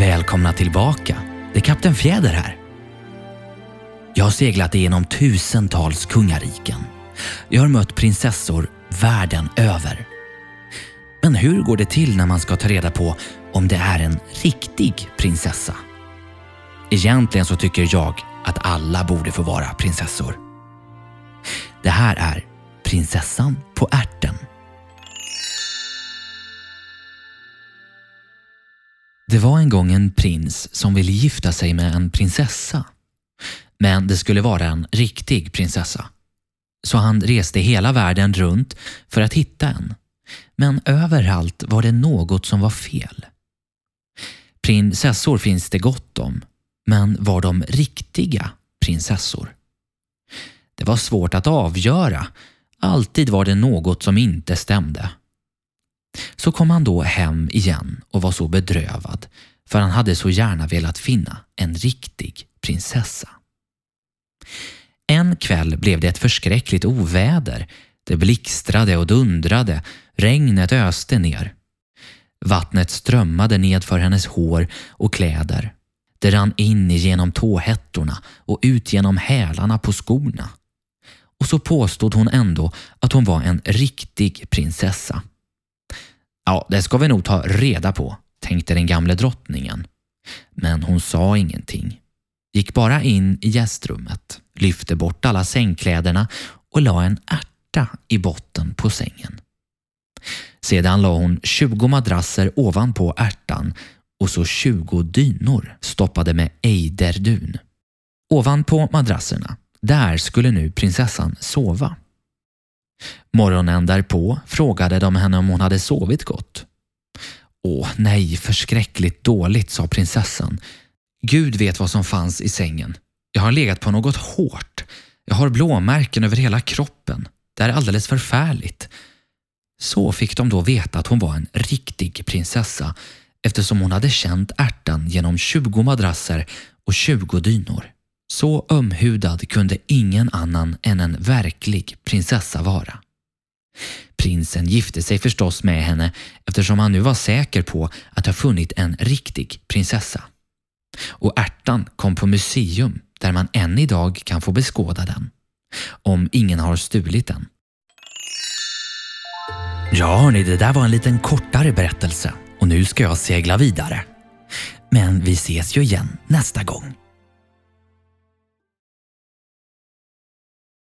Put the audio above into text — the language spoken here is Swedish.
Välkomna tillbaka. Det är Kapten Fjäder här. Jag har seglat igenom tusentals kungariken. Jag har mött prinsessor världen över. Men hur går det till när man ska ta reda på om det är en riktig prinsessa? Egentligen så tycker jag att alla borde få vara prinsessor. Det här är Prinsessan på ärten. Det var en gång en prins som ville gifta sig med en prinsessa. Men det skulle vara en riktig prinsessa. Så han reste hela världen runt för att hitta en. Men överallt var det något som var fel. Prinsessor finns det gott om, men var de riktiga prinsessor? Det var svårt att avgöra. Alltid var det något som inte stämde. Så kom han då hem igen och var så bedrövad för han hade så gärna velat finna en riktig prinsessa. En kväll blev det ett förskräckligt oväder. Det blixtrade och dundrade, regnet öste ner. Vattnet strömmade ned för hennes hår och kläder. Det rann in genom tåhättorna och ut genom hälarna på skorna. Och så påstod hon ändå att hon var en riktig prinsessa. Ja, det ska vi nog ta reda på, tänkte den gamle drottningen. Men hon sa ingenting. Gick bara in i gästrummet, lyfte bort alla sängkläderna och la en ärta i botten på sängen. Sedan la hon 20 madrasser ovanpå ärtan och så 20 dynor stoppade med ejderdun. Ovanpå madrasserna, där skulle nu prinsessan sova. Morgonen därpå frågade de henne om hon hade sovit gott. Åh nej, förskräckligt dåligt, sa prinsessan. Gud vet vad som fanns i sängen. Jag har legat på något hårt. Jag har blåmärken över hela kroppen. Det är alldeles förfärligt. Så fick de då veta att hon var en riktig prinsessa eftersom hon hade känt ärtan genom 20 madrasser och 20 dynor. Så ömhudad kunde ingen annan än en verklig prinsessa vara. Prinsen gifte sig förstås med henne eftersom han nu var säker på att ha funnit en riktig prinsessa. Och ärtan kom på museum där man än idag kan få beskåda den. Om ingen har stulit den. Ja hörni, det där var en liten kortare berättelse och nu ska jag segla vidare. Men vi ses ju igen nästa gång.